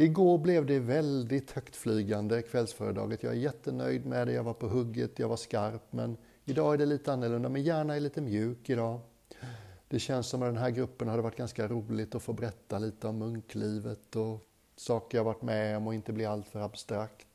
Igår blev det väldigt högtflygande, kvällsföredraget. Jag är jättenöjd med det, jag var på hugget, jag var skarp. Men idag är det lite annorlunda, men hjärnan är lite mjuk idag. Det känns som att den här gruppen hade varit ganska roligt att få berätta lite om munklivet och saker jag varit med om och inte bli alltför abstrakt.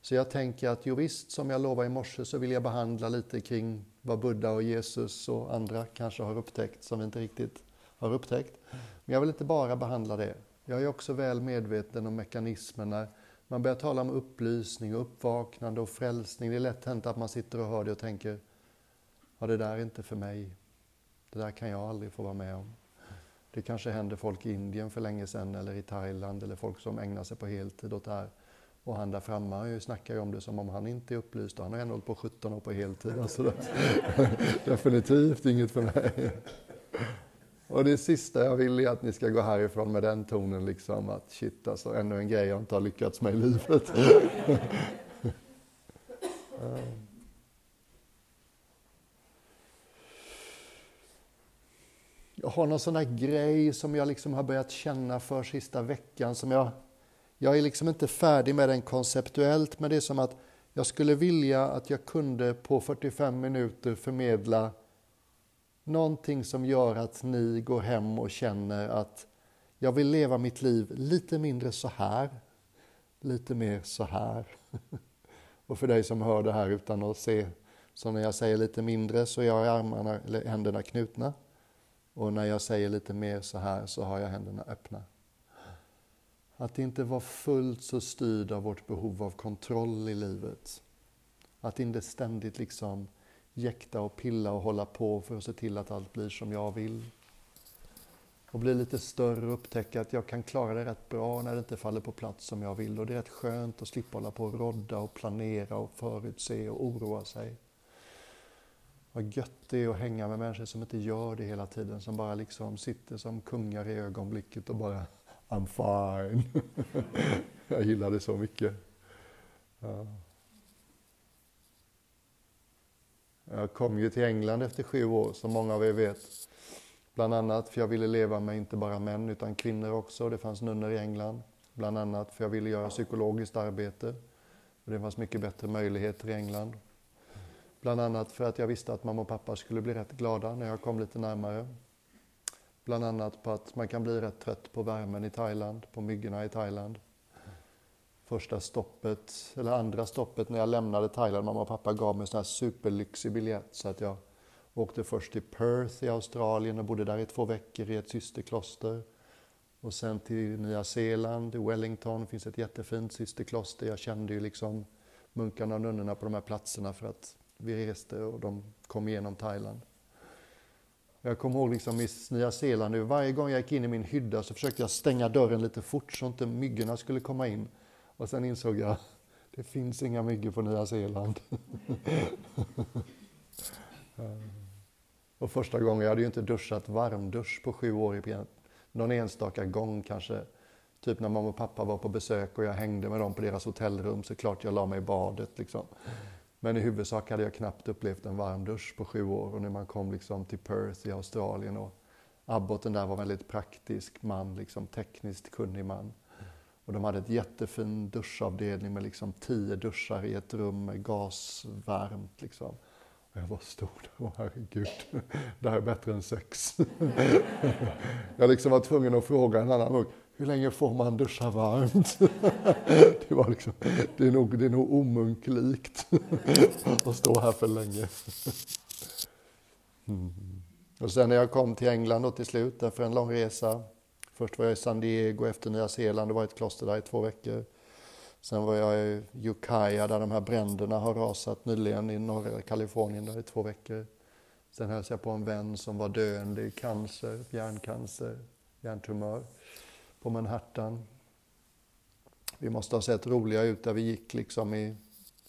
Så jag tänker att jo visst, som jag lovade i morse så vill jag behandla lite kring vad Buddha och Jesus och andra kanske har upptäckt som vi inte riktigt har upptäckt. Men jag vill inte bara behandla det. Jag är också väl medveten om mekanismerna. Man börjar tala om upplysning, och uppvaknande och frälsning. Det är lätt hänt att man sitter och hör det och tänker, ja det där är inte för mig. Det där kan jag aldrig få vara med om. Det kanske händer folk i Indien för länge sedan eller i Thailand eller folk som ägnar sig på heltid åt det här. Och han där framme han snackar ju om det som om han inte är upplyst. Han har ändå hållit på 17 år på heltid. Alltså definitivt inget för mig. Och det sista jag vill är att ni ska gå härifrån med den tonen liksom att shit alltså, ännu en grej jag inte har lyckats med i livet. Jag har någon sån här grej som jag liksom har börjat känna för sista veckan som jag jag är liksom inte färdig med den konceptuellt, men det är som att jag skulle vilja att jag kunde på 45 minuter förmedla någonting som gör att ni går hem och känner att jag vill leva mitt liv lite mindre så här, lite mer så här. Och för dig som hör det här utan att se, så när jag säger lite mindre så har jag armarna, eller händerna knutna. Och när jag säger lite mer så här så har jag händerna öppna. Att inte vara fullt så styrd av vårt behov av kontroll i livet. Att inte ständigt liksom jäkta och pilla och hålla på för att se till att allt blir som jag vill. Och bli lite större och upptäcka att jag kan klara det rätt bra när det inte faller på plats som jag vill. Och det är rätt skönt att slippa hålla på och rodda och planera och förutse och oroa sig. Vad gött det är att hänga med människor som inte gör det hela tiden, som bara liksom sitter som kungar i ögonblicket och bara I'm fine. jag gillar det så mycket. Ja. Jag kom ju till England efter sju år, som många av er vet. Bland annat för jag ville leva med inte bara män utan kvinnor också. Det fanns nunnor i England. Bland annat för jag ville göra psykologiskt arbete. Och det fanns mycket bättre möjligheter i England. Bland annat för att jag visste att mamma och pappa skulle bli rätt glada när jag kom lite närmare. Bland annat på att man kan bli rätt trött på värmen i Thailand, på myggorna i Thailand. Första stoppet, eller andra stoppet när jag lämnade Thailand, mamma och pappa gav mig en sån här superlyxig biljett så att jag åkte först till Perth i Australien och bodde där i två veckor i ett systerkloster. Och sen till Nya Zeeland, i Wellington finns ett jättefint systerkloster. Jag kände ju liksom munkarna och nunnorna på de här platserna för att vi reste och de kom igenom Thailand. Jag kommer ihåg liksom i Nya Zeeland, varje gång jag gick in i min hydda så försökte jag stänga dörren lite fort så inte myggorna skulle komma in. Och sen insåg jag, det finns inga myggor på Nya Zeeland. och första gången, jag hade ju inte duschat varmdusch på sju år någon enstaka gång kanske. Typ när mamma och pappa var på besök och jag hängde med dem på deras hotellrum så klart jag la mig i badet liksom. Men i huvudsak hade jag knappt upplevt en varm dusch på sju år och när man kom liksom till Perth i Australien och abboten där var en väldigt praktisk man, liksom tekniskt kunnig man. Och de hade ett jättefin duschavdelning med liksom tio duschar i ett rum med gasvarmt. Liksom. Och jag bara stod där, och herregud, det här är bättre än sex. jag liksom var tvungen att fråga en annan munk, hur länge får man duscha varmt? det, var liksom, det, är nog, det är nog omunklikt att stå här för länge. Mm. Och sen när jag kom till England och till slut, efter en lång resa. Först var jag i San Diego, efter Nya Zeeland, det var ett kloster där i två veckor. Sen var jag i Ukiah där de här bränderna har rasat nyligen i norra Kalifornien där i två veckor. Sen hälsade jag på en vän som var döende i cancer, hjärncancer, hjärntumör på Manhattan. Vi måste ha sett roliga ut där vi gick liksom i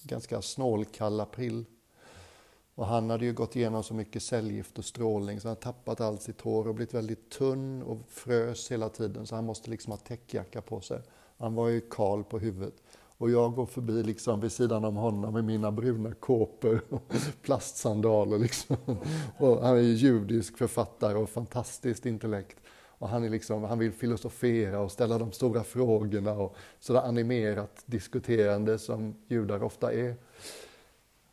ganska snålkall april. Och han hade ju gått igenom så mycket cellgift och strålning så han tappat allt sitt hår och blivit väldigt tunn och frös hela tiden så han måste liksom ha täckjacka på sig. Han var ju kal på huvudet. Och jag går förbi liksom vid sidan om honom med mina bruna kåpor och plastsandaler. Liksom. Och han är ju judisk författare och fantastiskt intellekt. Och han, är liksom, han vill filosofera och ställa de stora frågorna och sådär animerat diskuterande som judar ofta är.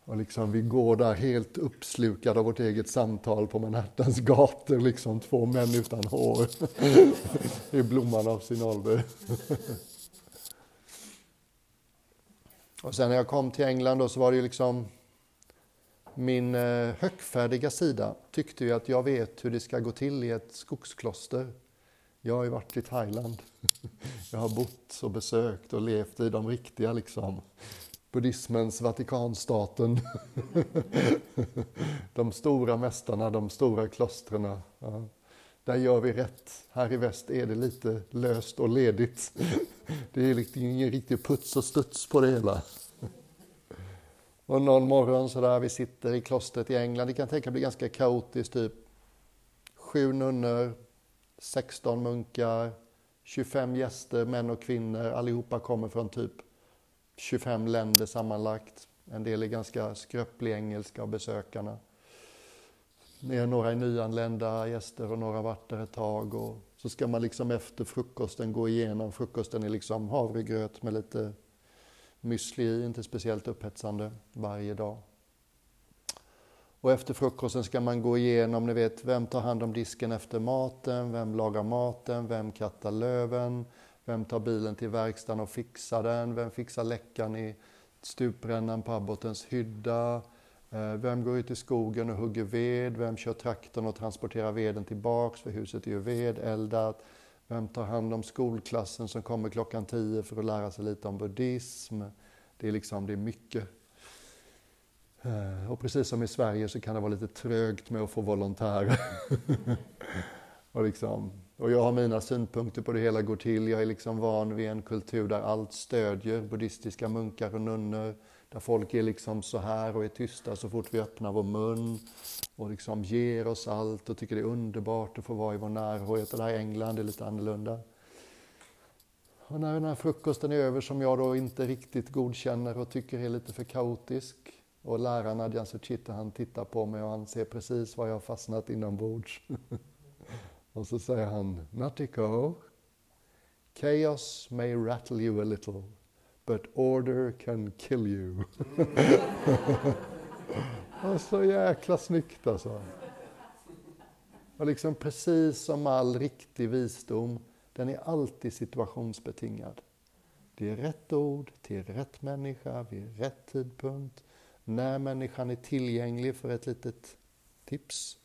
Och liksom, vi går där helt uppslukade av vårt eget samtal på Manhattans gator, liksom två män utan hår i blomman av sin ålder. och sen när jag kom till England då så var det ju liksom min eh, högfärdiga sida tyckte ju att jag vet hur det ska gå till i ett skogskloster. Jag har ju varit i Thailand. Jag har bott och besökt och levt i de riktiga liksom buddhismens Vatikanstaten. De stora mästarna, de stora klostren. Ja. Där gör vi rätt. Här i väst är det lite löst och ledigt. Det är liksom ingen riktig puts och studs på det hela. Och någon morgon så där vi sitter i klostret i England, det kan tänka bli ganska kaotiskt, typ sju nunnor, 16 munkar, 25 gäster, män och kvinnor, allihopa kommer från typ 25 länder sammanlagt. En del är ganska skröplig engelska av besökarna. Det är några nyanlända gäster och några har varit där ett tag. Och så ska man liksom efter frukosten gå igenom. Frukosten är liksom havregröt med lite müsli i, inte speciellt upphetsande, varje dag. Och efter frukosten ska man gå igenom, ni vet, vem tar hand om disken efter maten, vem lagar maten, vem kattar löven, vem tar bilen till verkstaden och fixar den? Vem fixar läckan i stuprännan på abbotens hydda? Eh, vem går ut i skogen och hugger ved? Vem kör traktorn och transporterar veden tillbaks för huset är ju vedeldat? Vem tar hand om skolklassen som kommer klockan tio för att lära sig lite om buddhism? Det är liksom, det är mycket. Eh, och precis som i Sverige så kan det vara lite trögt med att få volontärer. och liksom, och jag har mina synpunkter på det hela går till. Jag är liksom van vid en kultur där allt stödjer buddhistiska munkar och nunnor. Där folk är liksom så här och är tysta så fort vi öppnar vår mun. Och liksom ger oss allt och tycker det är underbart att få vara i vår närhet. Det där i England är lite annorlunda. Och när den här frukosten är över som jag då inte riktigt godkänner och tycker är lite för kaotisk. Och läraren Adjan Suchita han tittar på mig och han ser precis var jag har fastnat inombords. Och så säger han, Natiko, chaos may rattle you a little, but order can kill you. och så jäkla snyggt alltså. Och liksom precis som all riktig visdom, den är alltid situationsbetingad. Det är rätt ord till rätt människa vid rätt tidpunkt. När människan är tillgänglig för ett litet tips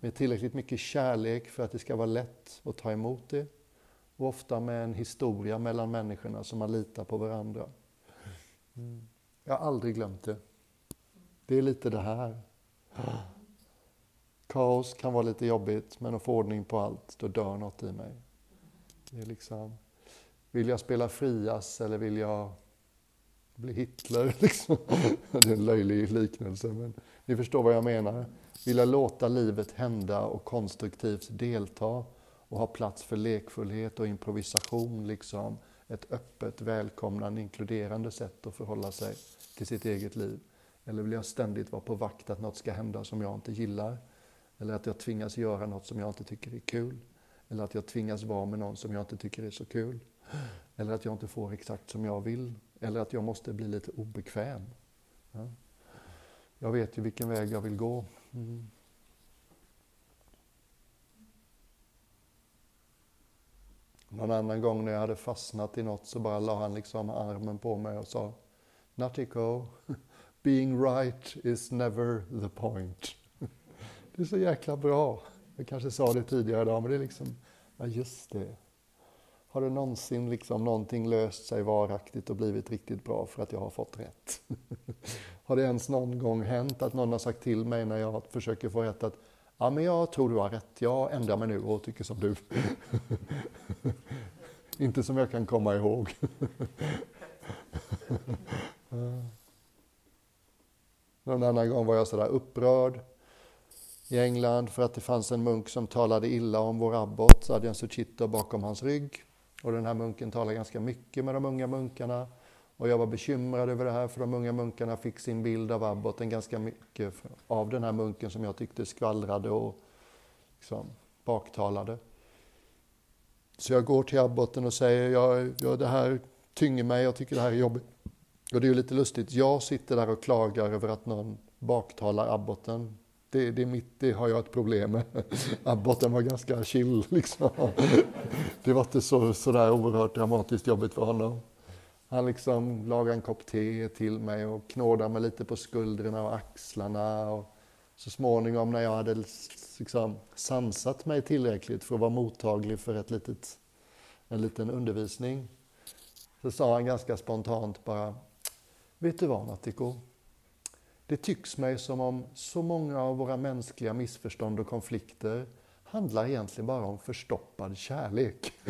med tillräckligt mycket kärlek för att det ska vara lätt att ta emot det. Och ofta med en historia mellan människorna som man litar på varandra. Mm. Jag har aldrig glömt det. Det är lite det här. Kaos kan vara lite jobbigt, men att få ordning på allt, då dör något i mig. Det är liksom, vill jag spela Frias eller vill jag bli Hitler? Liksom. Det är en löjlig liknelse, men ni förstår vad jag menar vilja låta livet hända och konstruktivt delta och ha plats för lekfullhet och improvisation, liksom ett öppet, välkomnande, inkluderande sätt att förhålla sig till sitt eget liv. Eller vill jag ständigt vara på vakt att något ska hända som jag inte gillar? Eller att jag tvingas göra något som jag inte tycker är kul? Eller att jag tvingas vara med någon som jag inte tycker är så kul? Eller att jag inte får exakt som jag vill? Eller att jag måste bli lite obekväm? Ja. Jag vet ju vilken väg jag vill gå. Mm. Någon annan gång när jag hade fastnat i något så bara la han liksom armen på mig och sa Natiko, being right is never the point. Det är så jäkla bra. Jag kanske sa det tidigare idag, men det är liksom, ja just det. Har det någonsin liksom någonting löst sig varaktigt och blivit riktigt bra för att jag har fått rätt? har det ens någon gång hänt att någon har sagt till mig när jag försöker få rätt att ja, men jag tror du har rätt, jag ändrar mig nu och tycker som du. Inte som jag kan komma ihåg. Någon annan gång var jag sådär upprörd i England för att det fanns en munk som talade illa om vår abbot, Adjan Suchito, bakom hans rygg. Och den här munken talade ganska mycket med de unga munkarna. Och jag var bekymrad över det här för de unga munkarna fick sin bild av abboten ganska mycket av den här munken som jag tyckte skvallrade och liksom baktalade. Så jag går till abboten och säger, ja, ja, det här tynger mig, jag tycker det här är jobbigt. Och det är ju lite lustigt, jag sitter där och klagar över att någon baktalar abboten. Det, det, mitt, det har jag ett problem med. Abboten var ganska chill liksom. Det var inte så, så där oerhört dramatiskt jobbigt för honom. Han liksom lagade en kopp te till mig och knådade mig lite på skuldrorna och axlarna. Och så småningom när jag hade liksom sansat mig tillräckligt för att vara mottaglig för ett litet, en liten undervisning så sa han ganska spontant bara Vet du vad Natthiko? Det tycks mig som om så många av våra mänskliga missförstånd och konflikter handlar egentligen bara om förstoppad kärlek.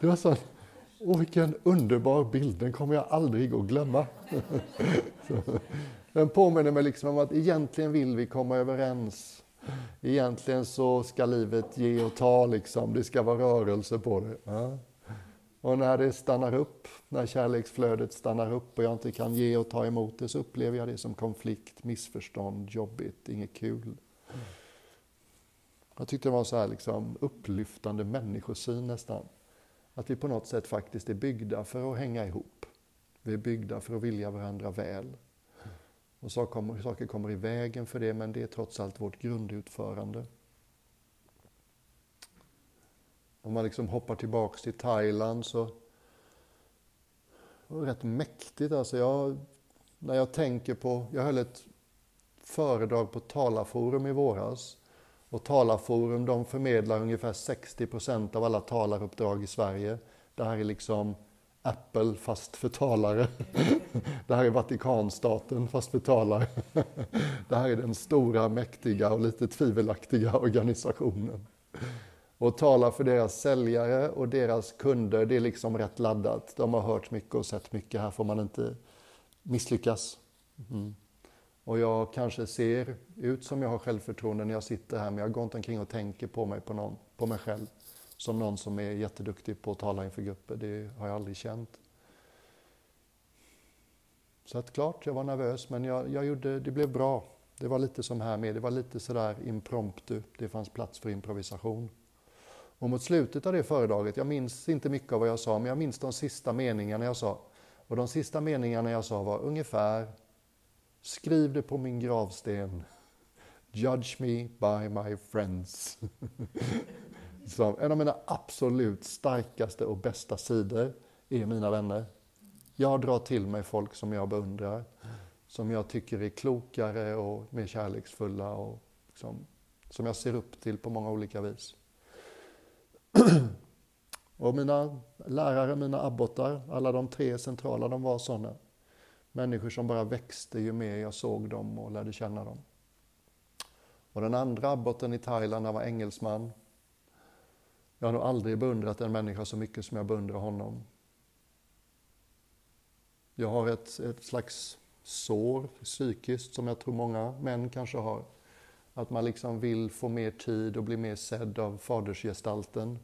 det var så Åh, vilken underbar bild, den kommer jag aldrig att glömma. Den påminner mig liksom om att egentligen vill vi komma överens. Egentligen så ska livet ge och ta, liksom. det ska vara rörelse på det. Och när det stannar upp, när kärleksflödet stannar upp och jag inte kan ge och ta emot det, så upplever jag det som konflikt, missförstånd, jobbigt, inget kul. Jag tyckte det var så här liksom upplyftande människosyn nästan. Att vi på något sätt faktiskt är byggda för att hänga ihop. Vi är byggda för att vilja varandra väl. Och saker kommer i vägen för det, men det är trots allt vårt grundutförande. Om man liksom hoppar tillbaks till Thailand så det var rätt mäktigt. Alltså jag, när jag tänker på, jag höll ett föredrag på Talarforum i våras. Och Talarforum de förmedlar ungefär 60 procent av alla talaruppdrag i Sverige. Det här är liksom Apple fast för talare. Det här är Vatikanstaten fast för talare. Det här är den stora, mäktiga och lite tvivelaktiga organisationen och tala för deras säljare och deras kunder, det är liksom rätt laddat. De har hört mycket och sett mycket, här får man inte misslyckas. Mm. Och jag kanske ser ut som jag har självförtroende när jag sitter här, men jag går inte omkring och tänker på mig, på, någon, på mig själv som någon som är jätteduktig på att tala inför grupper. Det har jag aldrig känt. Så att klart, jag var nervös, men jag, jag gjorde, det blev bra. Det var lite som här med, det var lite sådär impromptu. Det fanns plats för improvisation. Och mot slutet av det föredraget, jag minns inte mycket av vad jag sa, men jag minns de sista meningarna jag sa. Och de sista meningarna jag sa var ungefär Skriv det på min gravsten. Judge me by my friends. Som en av mina absolut starkaste och bästa sidor är mina vänner. Jag drar till mig folk som jag beundrar, som jag tycker är klokare och mer kärleksfulla och liksom, som jag ser upp till på många olika vis. och mina lärare, mina abbotar, alla de tre centrala, de var sådana. Människor som bara växte ju mer jag såg dem och lärde känna dem. Och den andra abboten i Thailand, han var engelsman. Jag har nog aldrig beundrat en människa så mycket som jag beundrar honom. Jag har ett, ett slags sår psykiskt som jag tror många män kanske har. Att man liksom vill få mer tid och bli mer sedd av fadersgestalten.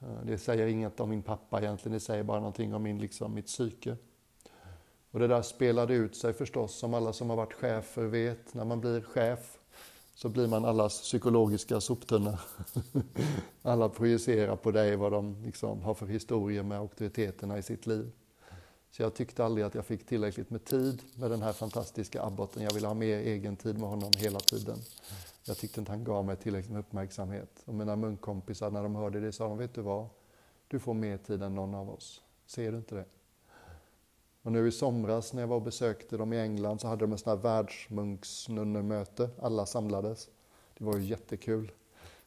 Eh, det säger inget om min pappa egentligen, det säger bara någonting om min, liksom, mitt psyke. Och det där spelade ut sig förstås, som alla som har varit chefer vet. När man blir chef så blir man allas psykologiska soptunna. Alla projicerar på dig vad de liksom har för historier med auktoriteterna i sitt liv. Så jag tyckte aldrig att jag fick tillräckligt med tid med den här fantastiska abboten. Jag ville ha mer egen tid med honom hela tiden. Jag tyckte inte han gav mig tillräckligt med uppmärksamhet. Och mina munkkompisar, när de hörde det, sa de, vet du vad? Du får mer tid än någon av oss. Ser du inte det? Och nu i somras när jag var och besökte dem i England så hade de ett sånt här världsmunksnunnemöte. Alla samlades. Det var ju jättekul.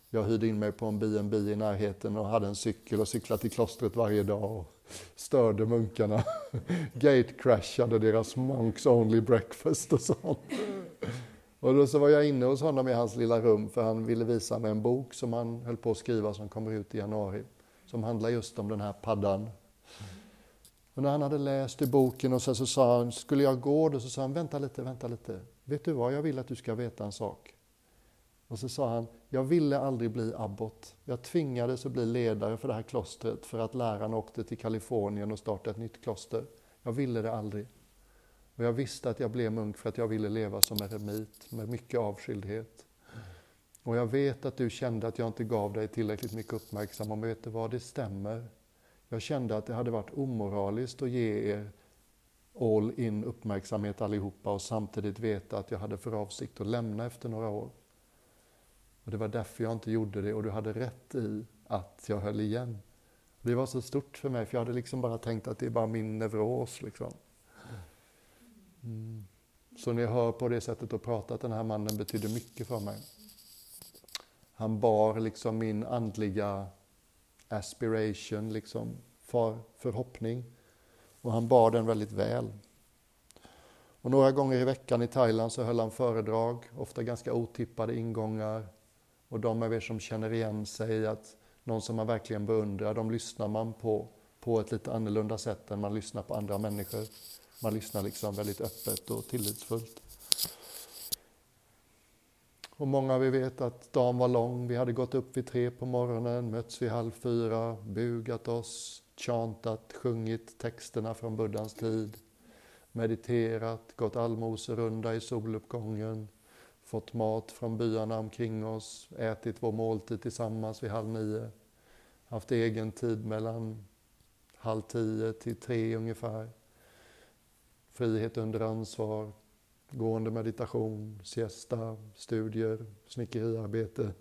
Jag hyrde in mig på en B&B i närheten och hade en cykel och cyklade till klostret varje dag och störde munkarna. Gatecrashade deras monks only breakfast och sånt. Och då så var jag inne hos honom i hans lilla rum för han ville visa mig en bok som han höll på att skriva som kommer ut i januari. Som handlar just om den här paddan. Och när han hade läst i boken och så, så sa han, skulle jag gå då? Så sa han, vänta lite, vänta lite. Vet du vad, jag vill att du ska veta en sak. Och så sa han, jag ville aldrig bli abbot. Jag tvingades att bli ledare för det här klostret för att läraren åkte till Kalifornien och startade ett nytt kloster. Jag ville det aldrig. Och jag visste att jag blev munk för att jag ville leva som eremit med mycket avskildhet. Och jag vet att du kände att jag inte gav dig tillräckligt mycket uppmärksamhet. Men Vet du vad, det stämmer. Jag kände att det hade varit omoraliskt att ge er all in uppmärksamhet allihopa och samtidigt veta att jag hade för avsikt att lämna efter några år. Och Det var därför jag inte gjorde det och du hade rätt i att jag höll igen. Det var så stort för mig för jag hade liksom bara tänkt att det är bara min neuros. Liksom. Mm. Så ni hör på det sättet att prata att den här mannen betydde mycket för mig. Han bar liksom min andliga aspiration, liksom för förhoppning. Och han bar den väldigt väl. Och några gånger i veckan i Thailand så höll han föredrag, ofta ganska otippade ingångar. Och de av er som känner igen sig att någon som man verkligen beundrar, de lyssnar man på på ett lite annorlunda sätt än man lyssnar på andra människor. Man lyssnar liksom väldigt öppet och tillitsfullt. Och många av er vet att dagen var lång. Vi hade gått upp vid tre på morgonen, mötts vid halv fyra, bugat oss, chantat, sjungit texterna från Buddhas tid, mediterat, gått allmoserunda i soluppgången, fått mat från byarna omkring oss, ätit vår måltid tillsammans vid halv nio, haft egen tid mellan halv tio till tre ungefär. Frihet under ansvar, gående meditation, siesta, studier, snickeriarbete,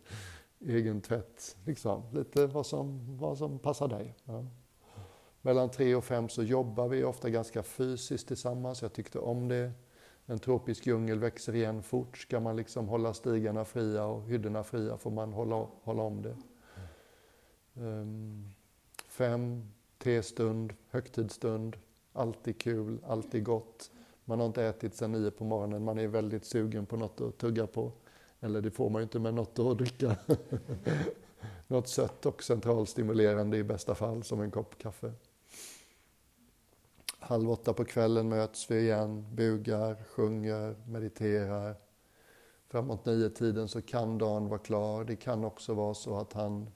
egen tvätt. Liksom. Lite vad som, vad som passar dig. Ja. Mellan tre och fem så jobbar vi ofta ganska fysiskt tillsammans. Jag tyckte om det. En tropisk djungel växer igen fort. Ska man liksom hålla stigarna fria och hyddorna fria får man hålla, hålla om det. Um, fem, testund, högtidsstund. Alltid kul, alltid gott. Man har inte ätit sedan nio på morgonen, man är väldigt sugen på något att tugga på. Eller det får man ju inte med något att dricka. något sött och centralstimulerande i bästa fall, som en kopp kaffe. Halv åtta på kvällen möts vi igen, bugar, sjunger, mediterar. Framåt nio tiden så kan dagen vara klar. Det kan också vara så att han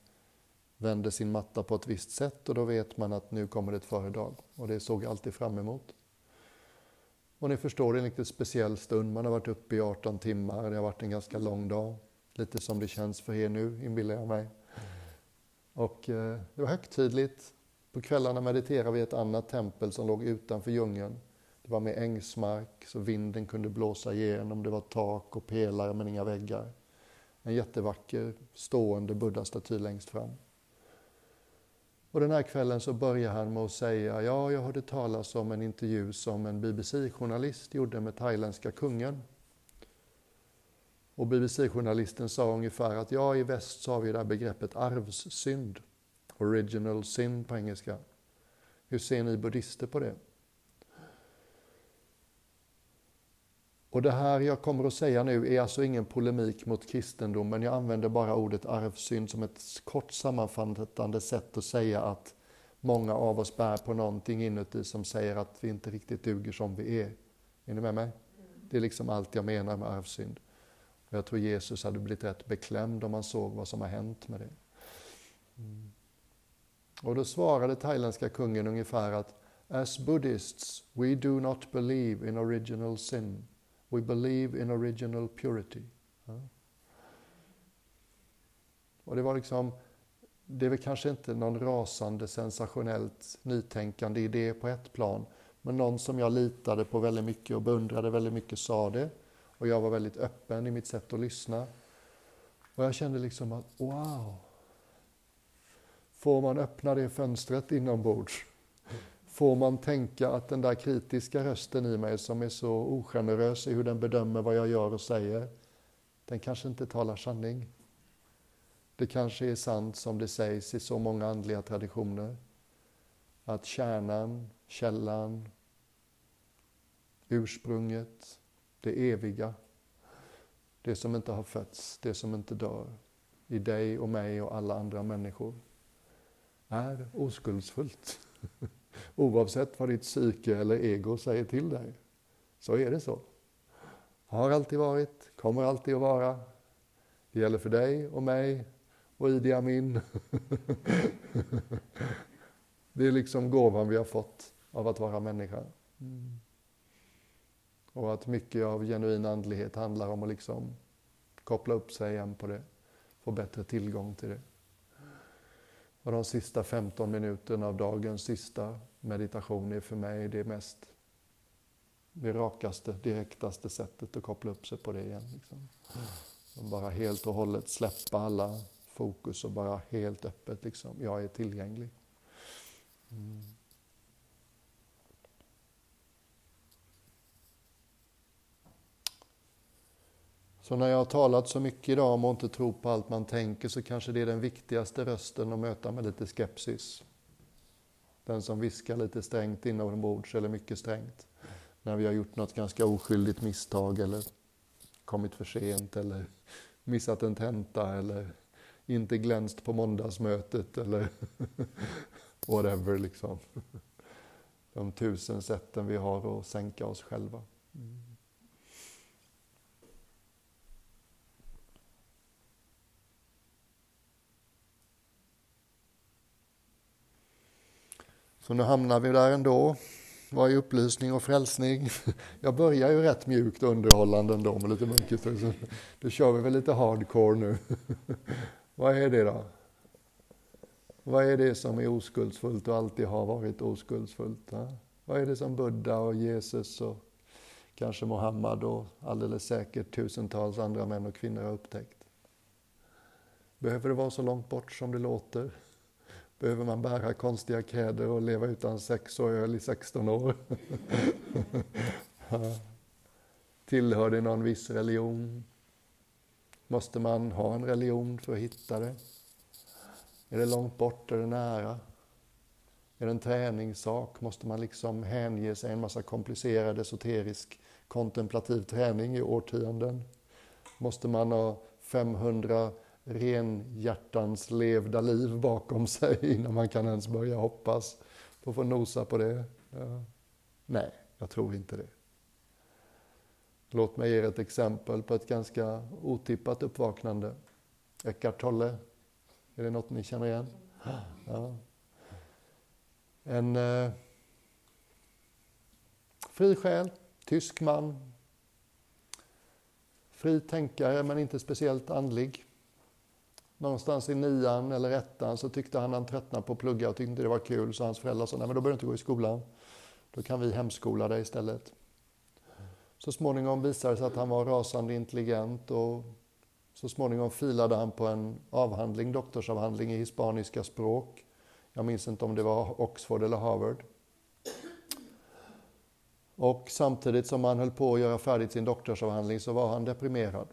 vänder sin matta på ett visst sätt och då vet man att nu kommer det ett föredrag. Och det såg jag alltid fram emot. Och ni förstår, det är en lite speciell stund. Man har varit uppe i 18 timmar, det har varit en ganska lång dag. Lite som det känns för er nu, inbillar jag mig. Och eh, det var högtidligt. På kvällarna mediterade vi i ett annat tempel som låg utanför djungeln. Det var med ängsmark så vinden kunde blåsa igenom. Det var tak och pelare men inga väggar. En jättevacker stående buddha-staty längst fram. Och den här kvällen så börjar han med att säga, ja, jag hörde talas om en intervju som en BBC-journalist gjorde med thailändska kungen. Och BBC-journalisten sa ungefär att ja, i väst så har vi det här begreppet arvssynd, original sin på engelska. Hur ser ni buddhister på det? Och det här jag kommer att säga nu är alltså ingen polemik mot kristendomen. Jag använder bara ordet arvsynd som ett kort sammanfattande sätt att säga att många av oss bär på någonting inuti som säger att vi inte riktigt duger som vi är. Är ni med mig? Det är liksom allt jag menar med arvsynd. Och jag tror Jesus hade blivit rätt beklämd om han såg vad som har hänt med det. Och då svarade thailändska kungen ungefär att As Buddhists, we do not believe in original sin. We believe in original purity. Ja. Och det var liksom, det är väl kanske inte någon rasande sensationellt nytänkande idé på ett plan, men någon som jag litade på väldigt mycket och beundrade väldigt mycket sa det. Och jag var väldigt öppen i mitt sätt att lyssna. Och jag kände liksom att wow! Får man öppna det fönstret inombords får man tänka att den där kritiska rösten i mig som är så ogenerös i hur den bedömer vad jag gör och säger, den kanske inte talar sanning. Det kanske är sant som det sägs i så många andliga traditioner, att kärnan, källan, ursprunget, det eviga, det som inte har fötts, det som inte dör, i dig och mig och alla andra människor, är oskuldsfullt. Oavsett vad ditt psyke eller ego säger till dig, så är det så. Har alltid varit, kommer alltid att vara. Det gäller för dig och mig och Idi Amin. det är liksom gåvan vi har fått av att vara människa. Mm. Och att mycket av genuin andlighet handlar om att liksom koppla upp sig igen på det. få bättre tillgång till det. Och de sista 15 minuterna av dagens sista meditation är för mig det mest det rakaste, direktaste sättet att koppla upp sig på det igen. Liksom. Och bara helt och hållet släppa alla fokus och bara helt öppet liksom, jag är tillgänglig. Mm. Så när jag har talat så mycket idag om att inte tro på allt man tänker så kanske det är den viktigaste rösten att möta med lite skepsis. Den som viskar lite strängt inombords eller mycket strängt. När vi har gjort något ganska oskyldigt misstag eller kommit för sent eller missat en tenta eller inte glänst på måndagsmötet eller whatever liksom. De tusen sätten vi har att sänka oss själva. Så nu hamnar vi där ändå. Vad är upplysning och frälsning? Jag börjar ju rätt mjukt och underhållande ändå med lite munkigt. Då kör vi väl lite hardcore nu. Vad är det då? Vad är det som är oskuldsfullt och alltid har varit oskuldsfullt? Ja? Vad är det som Buddha och Jesus och kanske Mohammed och alldeles säkert tusentals andra män och kvinnor har upptäckt? Behöver det vara så långt bort som det låter? Behöver man bära konstiga kläder och leva utan sex och öl i 16 år? Tillhör det någon viss religion? Måste man ha en religion för att hitta det? Är det långt bort, är det nära? Är det en träningssak? Måste man liksom hänge sig en massa komplicerad esoterisk kontemplativ träning i årtionden? Måste man ha 500 renhjärtans levda liv bakom sig innan man kan ens börja hoppas på att få nosa på det? Ja. Nej, jag tror inte det. Låt mig ge er ett exempel på ett ganska otippat uppvaknande. Eckart Tolle, är det något ni känner igen? Ja. En eh, fri själ, tysk man, fri tänkare men inte speciellt andlig. Någonstans i nian eller ettan så tyckte han han tröttnade på att plugga och tyckte inte det var kul så hans föräldrar sa nej men då behöver du inte gå i skolan. Då kan vi hemskola dig istället. Så småningom visade det sig att han var rasande intelligent och så småningom filade han på en avhandling, doktorsavhandling i hispaniska språk. Jag minns inte om det var Oxford eller Harvard. Och samtidigt som han höll på att göra färdigt sin doktorsavhandling så var han deprimerad.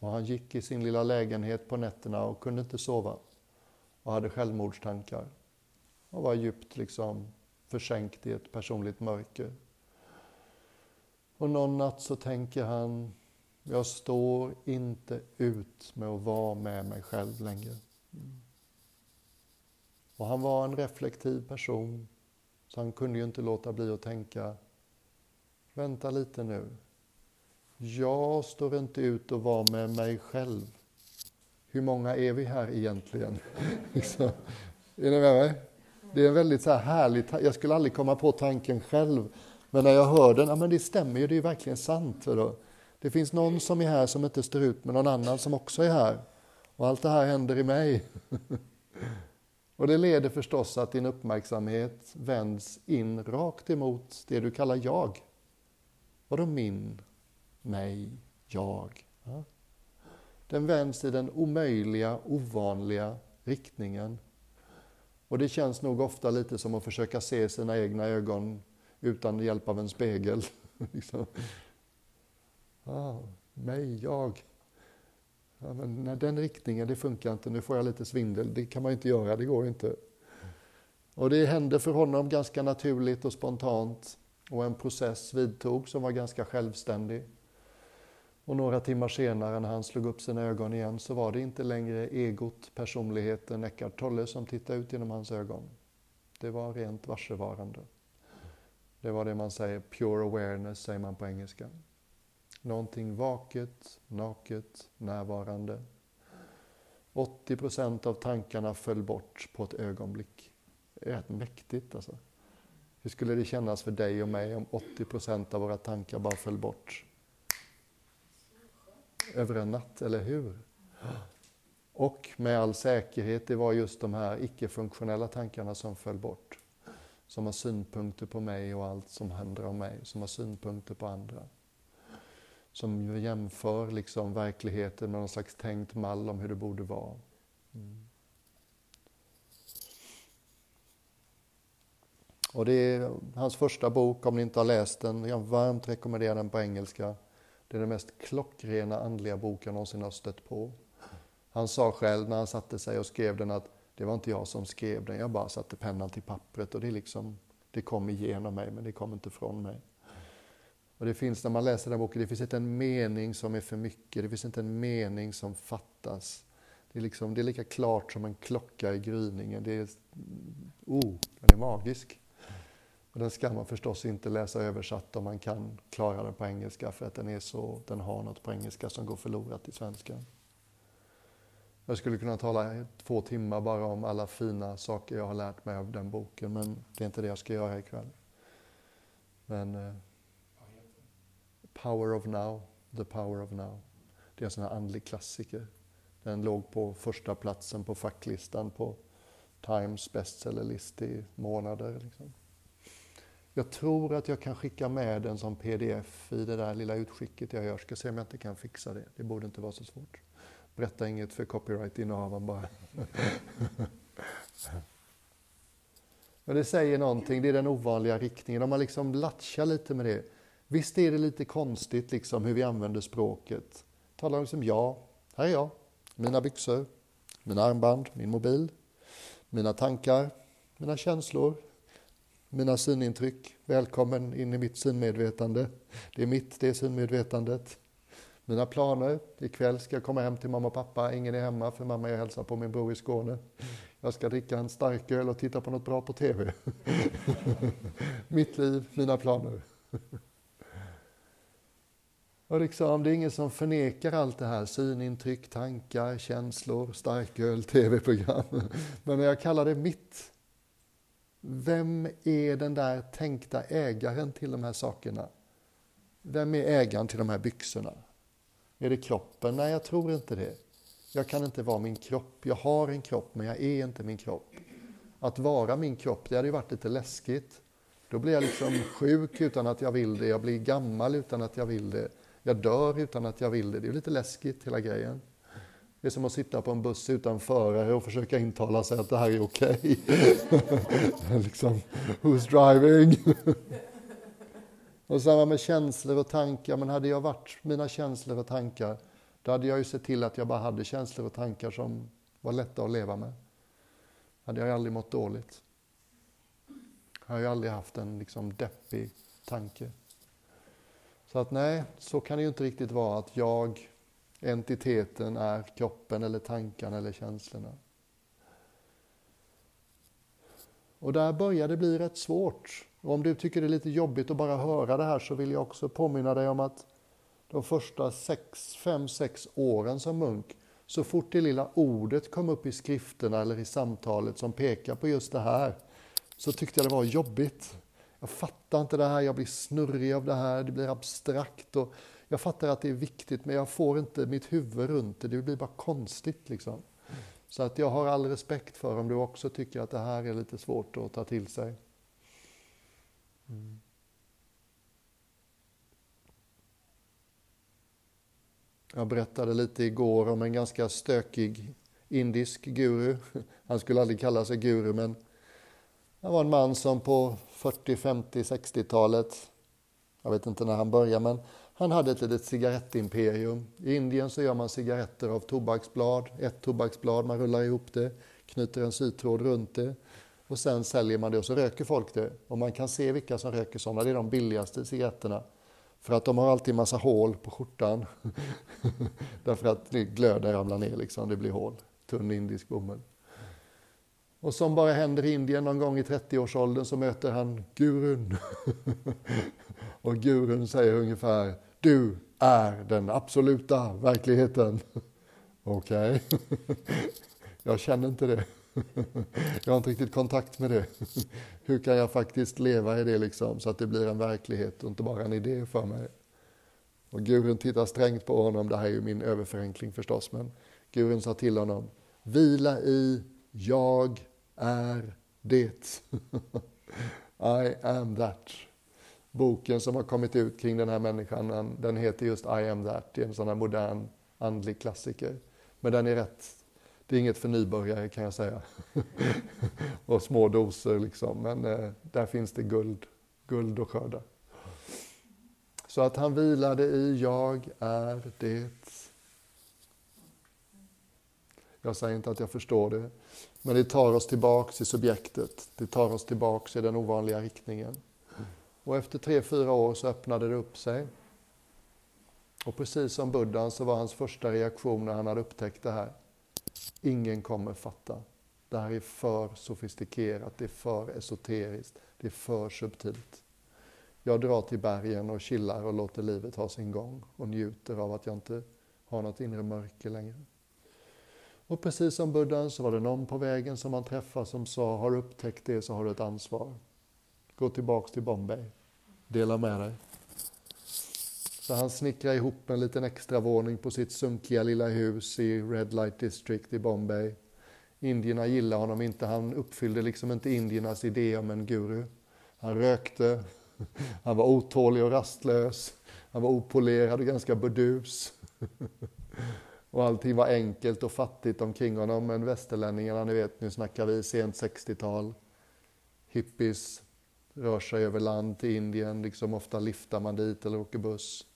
Och han gick i sin lilla lägenhet på nätterna och kunde inte sova. Och hade självmordstankar. Och var djupt liksom försänkt i ett personligt mörker. Och någon natt så tänker han, jag står inte ut med att vara med mig själv längre. Och han var en reflektiv person, så han kunde ju inte låta bli att tänka, vänta lite nu. Jag står inte ut att vara med mig själv. Hur många är vi här egentligen? Liksom. är ni med mig? Det är en väldigt så här härlig, jag skulle aldrig komma på tanken själv men när jag hör den, ja men det stämmer ju, det är ju verkligen sant. Då. Det finns någon som är här som inte står ut med någon annan som också är här. Och allt det här händer i mig. och det leder förstås att din uppmärksamhet vänds in rakt emot det du kallar jag. Vadå min, mig, jag? Ja. Den vänds i den omöjliga, ovanliga riktningen. Och det känns nog ofta lite som att försöka se sina egna ögon utan hjälp av en spegel. liksom. ah, mig, jag. Ja, men nej, den riktningen, det funkar inte. Nu får jag lite svindel. Det kan man inte göra, det går inte. Och det hände för honom ganska naturligt och spontant. Och en process vidtog som var ganska självständig. Och några timmar senare när han slog upp sina ögon igen så var det inte längre egot, personligheten Eckart Tolle som tittade ut genom hans ögon. Det var rent varsevarande. Det var det man säger, pure awareness säger man på engelska. Någonting vaket, naket, närvarande. 80 procent av tankarna föll bort på ett ögonblick. Det är rätt mäktigt alltså. Hur skulle det kännas för dig och mig om 80 procent av våra tankar bara föll bort? Över en natt, eller hur? Och med all säkerhet, det var just de här icke-funktionella tankarna som föll bort. Som har synpunkter på mig och allt som händer om mig, som har synpunkter på andra. Som jämför liksom verkligheten med någon slags tänkt mall om hur det borde vara. Mm. Och det är hans första bok, om ni inte har läst den, jag varmt rekommenderar den på engelska. Det är den mest klockrena andliga bok jag någonsin har stött på. Han sa själv när han satte sig och skrev den att det var inte jag som skrev den, jag bara satte pennan till pappret och det, liksom, det kom igenom mig men det kom inte från mig. Och det finns när man läser den boken, det finns inte en mening som är för mycket, det finns inte en mening som fattas. Det är, liksom, det är lika klart som en klocka i gryningen. Det är, oh, den är magisk. Och den ska man förstås inte läsa översatt om man kan klara den på engelska för att den, är så, den har något på engelska som går förlorat i svenska. Jag skulle kunna tala två timmar bara om alla fina saker jag har lärt mig av den boken men det är inte det jag ska göra ikväll. Men Eh, Power of Now, The Power of Now. Det är en sån här andlig klassiker. Den låg på första platsen på facklistan på Times bestsellerlist i månader. Liksom. Jag tror att jag kan skicka med den som pdf i det där lilla utskicket jag gör. Ska se om jag inte kan fixa det. Det borde inte vara så svårt. Berätta inget för copyright-innehavaren bara. Men det säger någonting, det är den ovanliga riktningen. Om man liksom latchar lite med det. Visst är det lite konstigt liksom hur vi använder språket. Talar om liksom ja, här är jag, mina byxor, mina armband, min mobil, mina tankar, mina känslor, mina synintryck. Välkommen in i mitt synmedvetande. Det är mitt, det är synmedvetandet. Mina planer, ikväll ska jag komma hem till mamma och pappa, ingen är hemma för mamma är hälsar på min bror i Skåne. Jag ska dricka en starköl och titta på något bra på TV. Mitt liv, mina planer. Och liksom, det är ingen som förnekar allt det här, synintryck, tankar, känslor, starköl, tv-program. Men när jag kallar det mitt, vem är den där tänkta ägaren till de här sakerna? Vem är ägaren till de här byxorna? Är det kroppen? Nej, jag tror inte det. Jag kan inte vara min kropp. Jag har en kropp, men jag är inte min kropp. Att vara min kropp, det hade ju varit lite läskigt. Då blir jag liksom sjuk utan att jag vill det. Jag blir gammal utan att jag vill det. Jag dör utan att jag vill det. Det är lite läskigt hela grejen. Det är som att sitta på en buss utan förare och försöka intala sig att det här är okej. Okay. liksom, who's driving? och samma med känslor och tankar. Men hade jag varit mina känslor och tankar, då hade jag ju sett till att jag bara hade känslor och tankar som var lätta att leva med. Hade jag aldrig mått dåligt. Jag har ju aldrig haft en liksom deppig tanke. Så att nej, så kan det ju inte riktigt vara att jag, entiteten, är kroppen eller tankarna eller känslorna. Och där börjar det bli rätt svårt. Och om du tycker det är lite jobbigt att bara höra det här så vill jag också påminna dig om att de första sex, fem, sex åren som munk, så fort det lilla ordet kom upp i skrifterna eller i samtalet som pekar på just det här, så tyckte jag det var jobbigt jag fattar inte det här, jag blir snurrig av det här, det blir abstrakt. Och jag fattar att det är viktigt men jag får inte mitt huvud runt det, det blir bara konstigt. Liksom. Så att jag har all respekt för om du också tycker att det här är lite svårt att ta till sig. Mm. Jag berättade lite igår om en ganska stökig indisk guru. Han skulle aldrig kalla sig guru men han var en man som på 40, 50, 60-talet, jag vet inte när han började, men han hade ett litet cigarettimperium. I Indien så gör man cigaretter av tobaksblad, ett tobaksblad, man rullar ihop det, knyter en sytråd runt det och sen säljer man det och så röker folk det. Och man kan se vilka som röker sådana, det är de billigaste cigaretterna. För att de har alltid massa hål på skjortan. Därför att glöden ramlar ner liksom, det blir hål. Tunn indisk bomull. Och som bara händer i Indien någon gång i 30-årsåldern så möter han gurun. och gurun säger ungefär du är den absoluta verkligheten. Okej, okay. jag känner inte det. jag har inte riktigt kontakt med det. Hur kan jag faktiskt leva i det liksom så att det blir en verklighet och inte bara en idé för mig? Och gurun tittar strängt på honom, det här är ju min överförenkling förstås, men Gurun sa till honom, vila i, jag är det. I am that. Boken som har kommit ut kring den här människan, den heter just I am that. Det är en sån här modern andlig klassiker. Men den är rätt, det är inget för nybörjare kan jag säga. och små doser liksom, men eh, där finns det guld, guld och skörda. Så att han vilade i jag är det. Jag säger inte att jag förstår det, men det tar oss tillbaks i subjektet. Det tar oss tillbaks i den ovanliga riktningen. Och efter tre, fyra år så öppnade det upp sig. Och precis som buddhan så var hans första reaktion när han hade upptäckt det här. Ingen kommer fatta. Det här är för sofistikerat, det är för esoteriskt, det är för subtilt. Jag drar till bergen och chillar och låter livet ha sin gång och njuter av att jag inte har något inre mörker längre. Och precis som buddhan så var det någon på vägen som man träffade som sa, har du upptäckt det så har du ett ansvar. Gå tillbaks till Bombay. Dela med dig. Så han snickrar ihop en liten extra våning på sitt sunkiga lilla hus i Red Light District i Bombay. Indierna gillade honom inte, han uppfyllde liksom inte indiernas idé om en guru. Han rökte, han var otålig och rastlös, han var opolerad och ganska burdus. Och allting var enkelt och fattigt omkring honom, men västerlänningarna, ni vet, nu snackar vi sent 60-tal. Hippies rör sig över land till Indien, liksom ofta liftar man dit eller åker buss.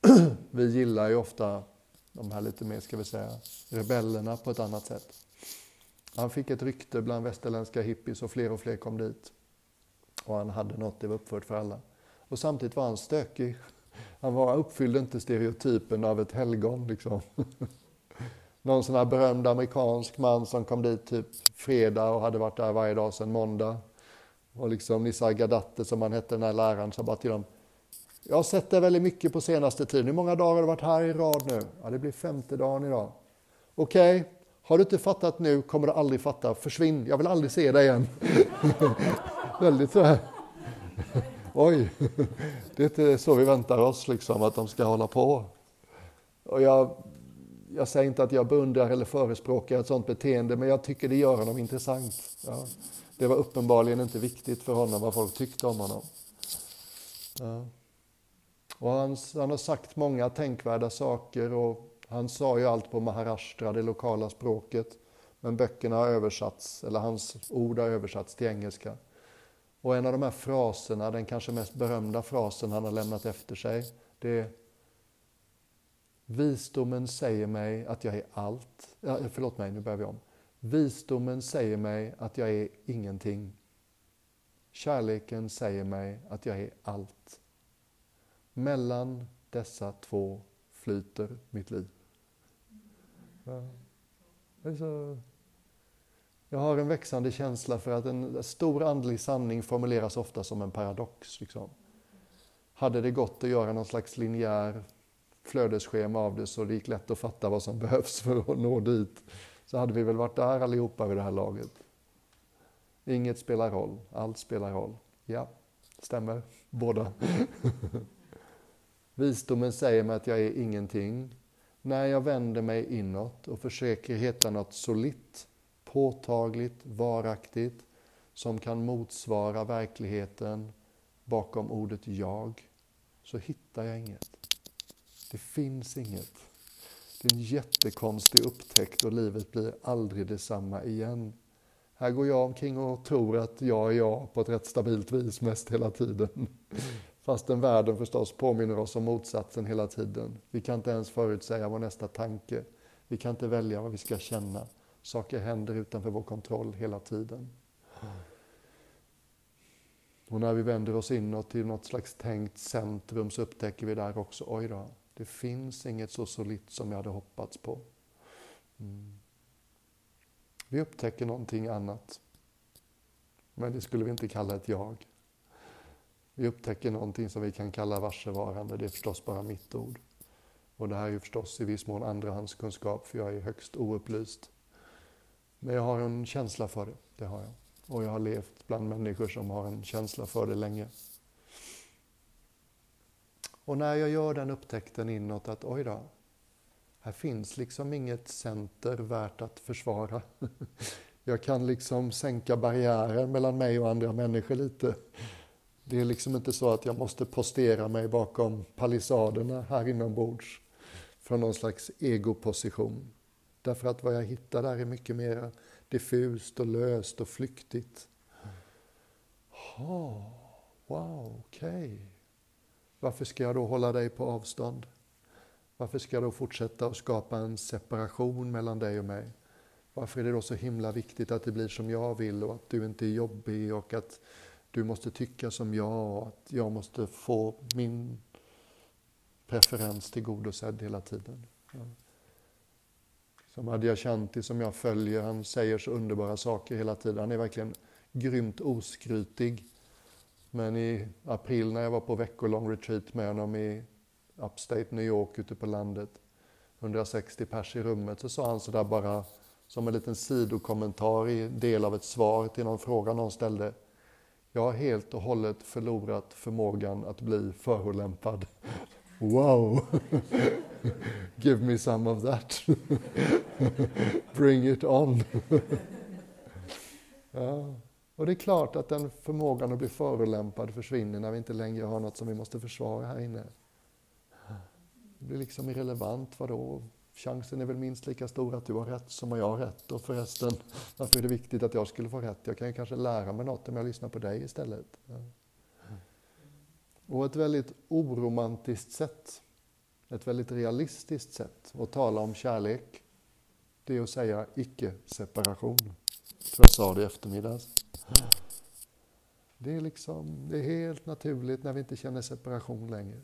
Vi gillar ju ofta de här lite mer, ska vi säga, rebellerna på ett annat sätt. Han fick ett rykte bland västerländska hippies och fler och fler kom dit. Och han hade något, det var uppfört för alla. Och samtidigt var han stökig. Han var, uppfyllde inte stereotypen av ett helgon. Liksom. Någon sån här berömd amerikansk man som kom dit typ fredag och hade varit där varje dag sedan måndag. Och liksom Nissa Gadatte som han hette, den här läraren, sa bara till dem. Jag har sett det väldigt mycket på senaste tiden. Hur många dagar har du varit här i rad nu? Ja, det blir femte dagen idag. Okej, okay. har du inte fattat nu kommer du aldrig fatta. Försvinn, jag vill aldrig se dig igen. väldigt så här. Oj, det är inte så vi väntar oss, liksom, att de ska hålla på. Och jag, jag säger inte att jag beundrar eller förespråkar ett sånt beteende, men jag tycker det gör honom intressant. Ja. Det var uppenbarligen inte viktigt för honom vad folk tyckte om honom. Ja. Och han, han har sagt många tänkvärda saker och han sa ju allt på maharashtra, det lokala språket. Men böckerna har översatts, eller hans ord har översatts till engelska. Och en av de här fraserna, den kanske mest berömda frasen han har lämnat efter sig, det är Visdomen säger mig att jag är allt. Ja, förlåt mig, nu börjar vi om. Visdomen säger mig att jag är ingenting. Kärleken säger mig att jag är allt. Mellan dessa två flyter mitt liv. Jag har en växande känsla för att en stor andlig sanning formuleras ofta som en paradox. Liksom. Hade det gått att göra någon slags linjär flödesschema av det så det gick lätt att fatta vad som behövs för att nå dit så hade vi väl varit där allihopa vid det här laget. Inget spelar roll, allt spelar roll. Ja, stämmer, båda. Visdomen säger mig att jag är ingenting. När jag vänder mig inåt och försöker hitta något solitt, påtagligt, varaktigt som kan motsvara verkligheten bakom ordet jag, så hittar jag inget. Det finns inget. Det är en jättekonstig upptäckt och livet blir aldrig detsamma igen. Här går jag omkring och tror att jag är jag på ett rätt stabilt vis mest hela tiden. Fastän världen förstås påminner oss om motsatsen hela tiden. Vi kan inte ens förutsäga vår nästa tanke. Vi kan inte välja vad vi ska känna. Saker händer utanför vår kontroll hela tiden. Och när vi vänder oss inåt till något slags tänkt centrum så upptäcker vi där också, oj då, det finns inget så solitt som jag hade hoppats på. Mm. Vi upptäcker någonting annat. Men det skulle vi inte kalla ett jag. Vi upptäcker någonting som vi kan kalla varsevarande. Det är förstås bara mitt ord. Och det här är ju förstås i viss mån andrahandskunskap, för jag är högst oupplyst. Men jag har en känsla för det, det har jag. Och jag har levt bland människor som har en känsla för det länge. Och när jag gör den upptäckten inåt att oj då, här finns liksom inget center värt att försvara. Jag kan liksom sänka barriären mellan mig och andra människor lite. Det är liksom inte så att jag måste postera mig bakom palissaderna här inombords från någon slags egoposition. Därför att vad jag hittar där är mycket mer diffust och löst och flyktigt. Oh, wow, okej. Okay. Varför ska jag då hålla dig på avstånd? Varför ska jag då fortsätta att skapa en separation mellan dig och mig? Varför är det då så himla viktigt att det blir som jag vill och att du inte är jobbig och att du måste tycka som jag och att jag måste få min preferens tillgodosedd hela tiden. Ja. Som Adyashanti som jag följer, han säger så underbara saker hela tiden. Han är verkligen grymt oskrytig. Men i april när jag var på veckolång retreat med honom i Upstate New York ute på landet, 160 pers i rummet, så sa han sådär bara som en liten sidokommentar i del av ett svar till någon fråga någon ställde. Jag har helt och hållet förlorat förmågan att bli förolämpad. Wow! Give me some of that. Bring it on. ja. Och det är klart att den förmågan att bli förolämpad försvinner när vi inte längre har något som vi måste försvara här inne. Det blir liksom irrelevant, vadå? Chansen är väl minst lika stor att du har rätt som att jag har rätt. Och förresten, varför är det viktigt att jag skulle få rätt? Jag kan ju kanske lära mig något om jag lyssnar på dig istället. Och ett väldigt oromantiskt sätt, ett väldigt realistiskt sätt att tala om kärlek, det är att säga icke-separation. Jag sa det i eftermiddags. Det är, liksom, det är helt naturligt när vi inte känner separation längre.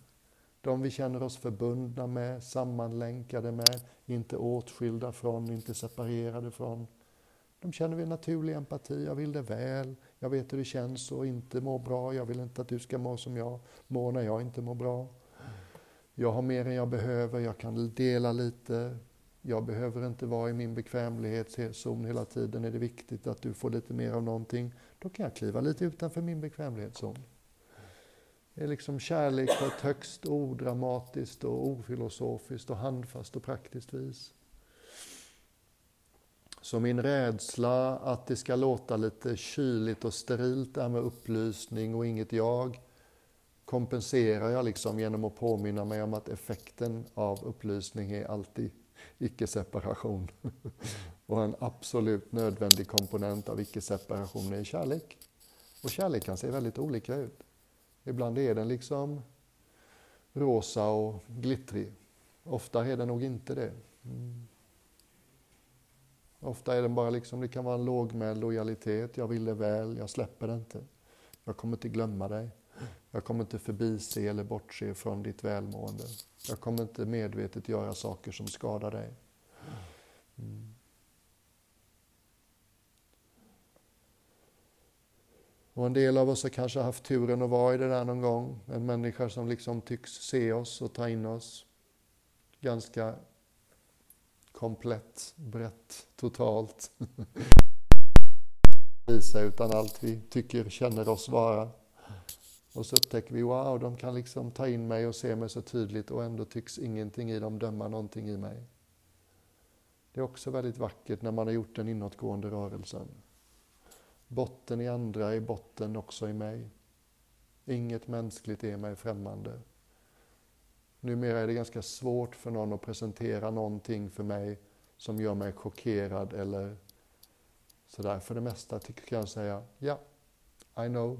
De vi känner oss förbundna med, sammanlänkade med, inte åtskilda från, inte separerade från. De känner vi en naturlig empati, jag vill det väl, jag vet hur det känns att inte må bra, jag vill inte att du ska må som jag mår när jag inte mår bra. Jag har mer än jag behöver, jag kan dela lite, jag behöver inte vara i min bekvämlighetszon hela tiden. Är det viktigt att du får lite mer av någonting, då kan jag kliva lite utanför min bekvämlighetszon. Det är liksom kärlek på ett högst odramatiskt och ofilosofiskt och handfast och praktiskt vis. Så min rädsla att det ska låta lite kyligt och sterilt där med upplysning och inget jag kompenserar jag liksom genom att påminna mig om att effekten av upplysning är alltid icke-separation. och en absolut nödvändig komponent av icke-separation är kärlek. Och kärlek kan se väldigt olika ut. Ibland är den liksom rosa och glittrig. Ofta är den nog inte det. Mm. Ofta är den bara liksom, det kan vara en lågmäld lojalitet. Jag vill det väl, jag släpper det inte. Jag kommer inte glömma dig. Jag kommer inte förbise eller bortse från ditt välmående. Jag kommer inte medvetet göra saker som skadar dig. Mm. Och en del av oss har kanske haft turen att vara i det där någon gång. En människa som liksom tycks se oss och ta in oss. Ganska komplett, brett, totalt. Visa utan allt vi tycker, känner oss vara. Och så upptäcker vi, wow, de kan liksom ta in mig och se mig så tydligt och ändå tycks ingenting i dem döma någonting i mig. Det är också väldigt vackert när man har gjort den inåtgående rörelsen. Botten i andra är botten också i mig. Inget mänskligt är mig främmande. Numera är det ganska svårt för någon att presentera någonting för mig som gör mig chockerad eller sådär. För det mesta kan jag säga, ja, i know,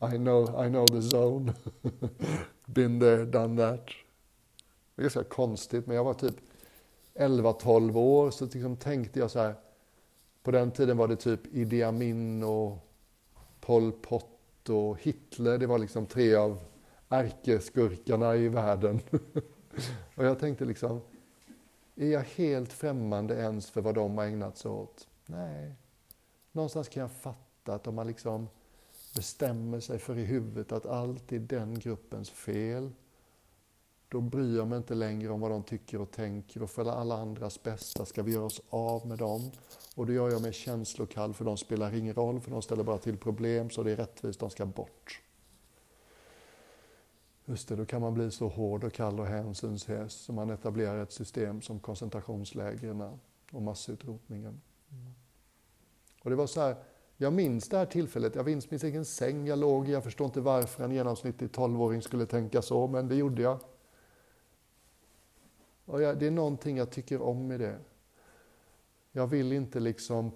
I know, I know the zone. Been there, done that. Det är ganska konstigt, men jag var typ 11-12 år, så liksom tänkte jag så här, på den tiden var det typ Idi Amin och Pol Pot och Hitler. Det var liksom tre av ärkeskurkarna i världen. och jag tänkte liksom, är jag helt främmande ens för vad de har ägnat sig åt? Nej. Någonstans kan jag fatta att om man liksom bestämmer sig för i huvudet att allt är den gruppens fel, då bryr jag mig inte längre om vad de tycker och tänker och för alla andras bästa ska vi göra oss av med dem. Och då gör jag mig känslokall för de spelar ingen roll, för de ställer bara till problem så det är rättvist, de ska bort. Just det, då kan man bli så hård och kall och hänsynslös så man etablerar ett system som koncentrationslägren och massutrotningen. Mm. Och det var så här, jag minns det här tillfället, jag minns min egen säng jag låg i. Jag förstår inte varför en genomsnittlig tolvåring skulle tänka så, men det gjorde jag. Och jag, det är någonting jag tycker om i det. Jag vill inte liksom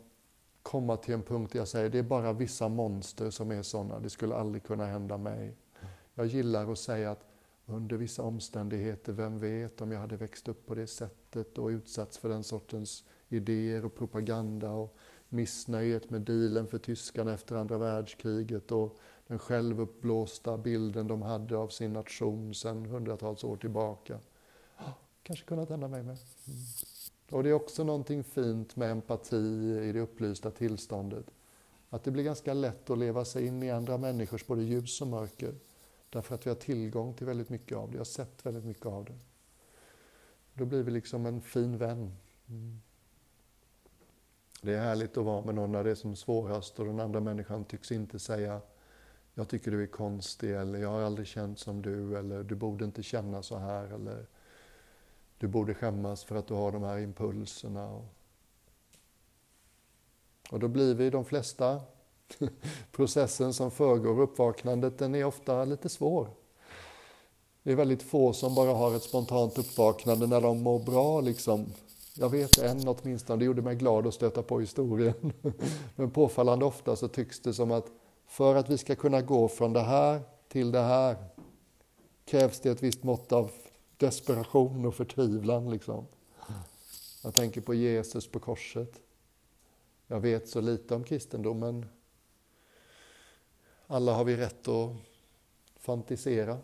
komma till en punkt där jag säger det är bara vissa monster som är sådana, det skulle aldrig kunna hända mig. Jag gillar att säga att under vissa omständigheter, vem vet om jag hade växt upp på det sättet och utsatts för den sortens idéer och propaganda och missnöjet med dealen för tyskarna efter andra världskriget och den självuppblåsta bilden de hade av sin nation sedan hundratals år tillbaka. Kanske kunnat hända mig med. Mm. Och det är också någonting fint med empati i det upplysta tillståndet. Att det blir ganska lätt att leva sig in i andra människors både ljus och mörker. Därför att vi har tillgång till väldigt mycket av det, vi har sett väldigt mycket av det. Då blir vi liksom en fin vän. Mm. Det är härligt att vara med någon när det är som svårast och den andra människan tycks inte säga jag tycker du är konstig eller jag har aldrig känt som du eller du borde inte känna så här eller du borde skämmas för att du har de här impulserna. Och, och då blir vi de flesta processen som föregår uppvaknandet, den är ofta lite svår. Det är väldigt få som bara har ett spontant uppvaknande när de mår bra. Liksom. Jag vet en åtminstone, det gjorde mig glad att stöta på historien. Men påfallande ofta så tycks det som att för att vi ska kunna gå från det här till det här krävs det ett visst mått av desperation och förtvivlan. Liksom. Jag tänker på Jesus på korset. Jag vet så lite om kristendomen. Alla har vi rätt att fantisera.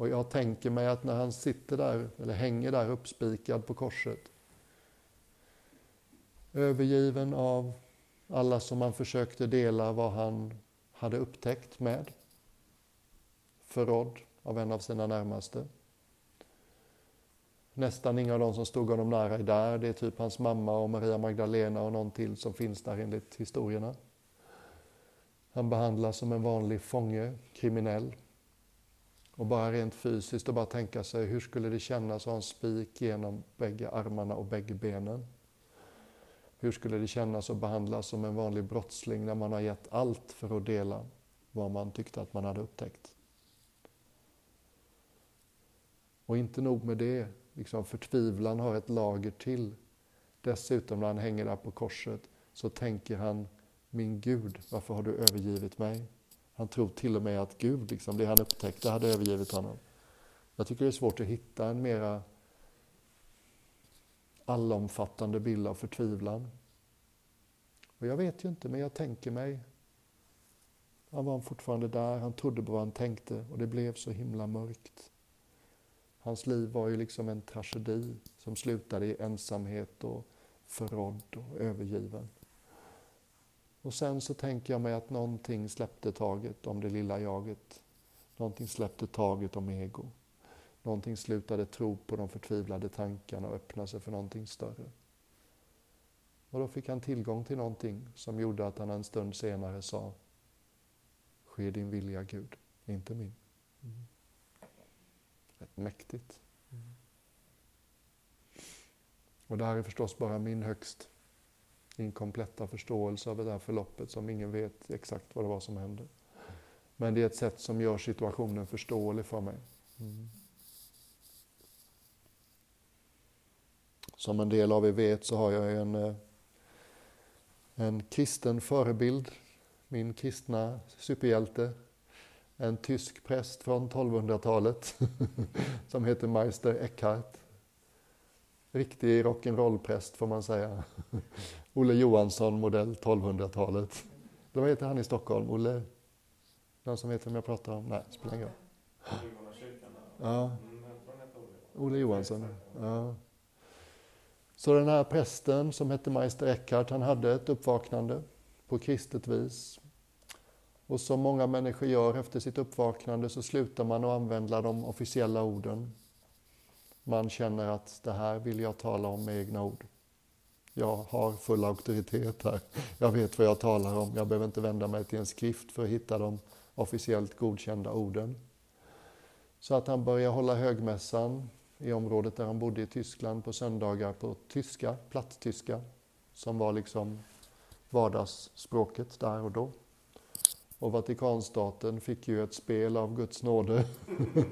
Och jag tänker mig att när han sitter där, eller hänger där uppspikad på korset, övergiven av alla som han försökte dela vad han hade upptäckt med, förrådd av en av sina närmaste. Nästan inga av de som stod honom nära är där. Det är typ hans mamma och Maria Magdalena och någon till som finns där enligt historierna. Han behandlas som en vanlig fånge, kriminell. Och bara rent fysiskt och bara tänka sig hur skulle det kännas att ha en spik genom bägge armarna och bägge benen? Hur skulle det kännas att behandlas som en vanlig brottsling när man har gett allt för att dela vad man tyckte att man hade upptäckt? Och inte nog med det, liksom förtvivlan har ett lager till. Dessutom när han hänger där på korset så tänker han, min Gud, varför har du övergivit mig? Han tror till och med att Gud, liksom, det han upptäckte, hade övergivit honom. Jag tycker det är svårt att hitta en mera allomfattande bild av förtvivlan. Och jag vet ju inte, men jag tänker mig. Han var fortfarande där, han trodde på vad han tänkte och det blev så himla mörkt. Hans liv var ju liksom en tragedi som slutade i ensamhet och förrådd och övergiven. Och sen så tänker jag mig att någonting släppte taget om det lilla jaget. Någonting släppte taget om ego. Någonting slutade tro på de förtvivlade tankarna och öppnade sig för någonting större. Och då fick han tillgång till någonting som gjorde att han en stund senare sa Ske din vilja Gud, inte min. Mm. Rätt mäktigt. Mm. Och det här är förstås bara min högst inkompletta förståelse av det här förloppet som ingen vet exakt vad det var som hände. Men det är ett sätt som gör situationen förståelig för mig. Mm. Som en del av er vet så har jag en, eh, en kristen förebild, min kristna superhjälte, en tysk präst från 1200-talet som heter Meister Eckhart. Riktig rock'n'roll-präst får man säga. Olle Johansson, modell 1200-talet. Vad heter han i Stockholm? Olle? Någon som vet vem jag pratar om? Nej, spelar ingen roll. Ja. Olle Johansson. Ja. Så den här prästen som hette Meister Eckhart, han hade ett uppvaknande på kristet vis. Och som många människor gör efter sitt uppvaknande så slutar man att använda de officiella orden. Man känner att det här vill jag tala om med egna ord. Jag har full auktoritet här. Jag vet vad jag talar om. Jag behöver inte vända mig till en skrift för att hitta de officiellt godkända orden. Så att han började hålla högmässan i området där han bodde i Tyskland på söndagar på tyska, platttyska, som var liksom vardagsspråket där och då. Och Vatikanstaten fick ju ett spel av Guds nåde.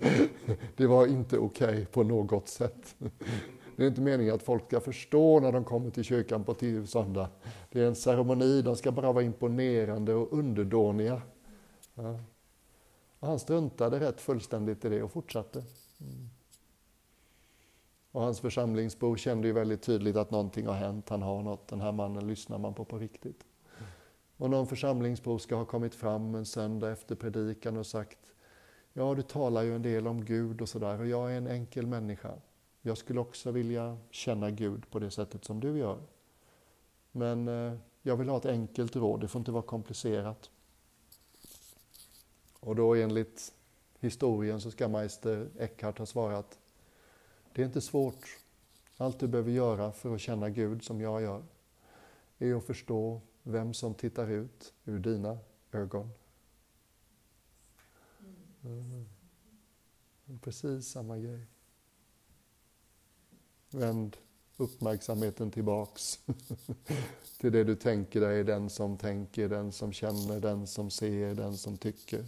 det var inte okej okay på något sätt. Det är inte meningen att folk ska förstå när de kommer till kyrkan på söndag. Det är en ceremoni, de ska bara vara imponerande och underdåniga. Ja. Och han struntade rätt fullständigt i det och fortsatte. Mm. Och hans församlingsbor kände ju väldigt tydligt att någonting har hänt, han har något, den här mannen lyssnar man på på riktigt. Och någon församlingsbor ska ha kommit fram en söndag efter predikan och sagt Ja, du talar ju en del om Gud och sådär och jag är en enkel människa. Jag skulle också vilja känna Gud på det sättet som du gör. Men eh, jag vill ha ett enkelt råd, det får inte vara komplicerat. Och då enligt historien så ska Meister Eckhart ha svarat Det är inte svårt. Allt du behöver göra för att känna Gud som jag gör är att förstå vem som tittar ut ur dina ögon. Mm. Precis samma grej. Vänd uppmärksamheten tillbaks till det du tänker dig, den som tänker, den som känner, den som ser, den som tycker.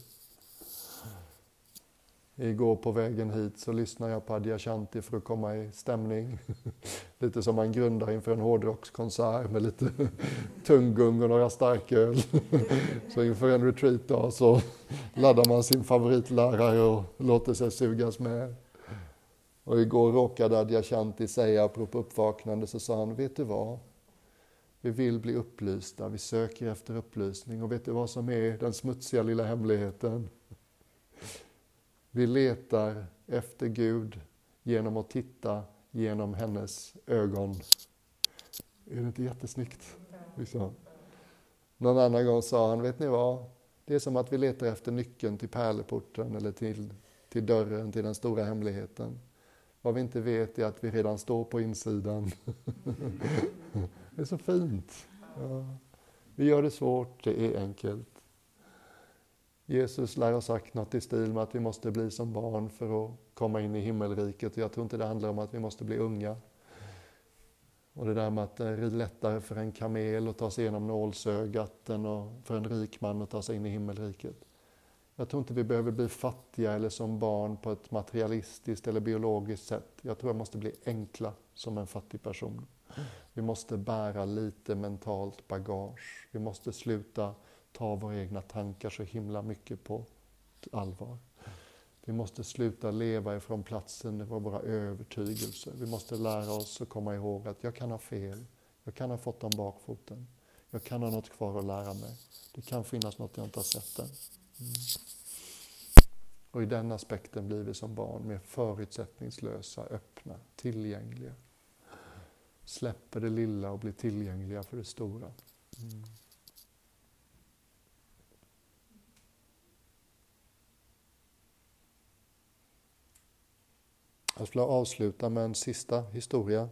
Igår på vägen hit så lyssnade jag på Adyashanti för att komma i stämning. lite som man grundar inför en hårdrockskonsert med lite tunggung och några starköl. så inför en retreat så laddar man sin favoritlärare och låter sig sugas med. Och igår råkade Adyashanti säga, apropå uppvaknande, så sa han, vet du vad? Vi vill bli upplysta, vi söker efter upplysning och vet du vad som är den smutsiga lilla hemligheten? Vi letar efter Gud genom att titta genom hennes ögon. Är det inte jättesnyggt? Liksom. Någon annan gång sa han, vet ni vad? Det är som att vi letar efter nyckeln till pärleporten eller till, till dörren till den stora hemligheten. Vad vi inte vet är att vi redan står på insidan. det är så fint. Ja. Vi gör det svårt, det är enkelt. Jesus lär ha sagt något i stil med att vi måste bli som barn för att komma in i himmelriket. Jag tror inte det handlar om att vi måste bli unga. Och det där med att det är lättare för en kamel att ta sig igenom nålsögat än för en rik man att ta sig in i himmelriket. Jag tror inte vi behöver bli fattiga eller som barn på ett materialistiskt eller biologiskt sätt. Jag tror jag måste bli enkla som en fattig person. Vi måste bära lite mentalt bagage. Vi måste sluta ta våra egna tankar så himla mycket på allvar. Vi måste sluta leva ifrån platsen för våra övertygelser. Vi måste lära oss att komma ihåg att jag kan ha fel. Jag kan ha fått om bakfoten. Jag kan ha något kvar att lära mig. Det kan finnas något jag inte har sett än. Och i den aspekten blir vi som barn mer förutsättningslösa, öppna, tillgängliga. Släpper det lilla och blir tillgängliga för det stora. Mm. Jag skulle avsluta med en sista historia.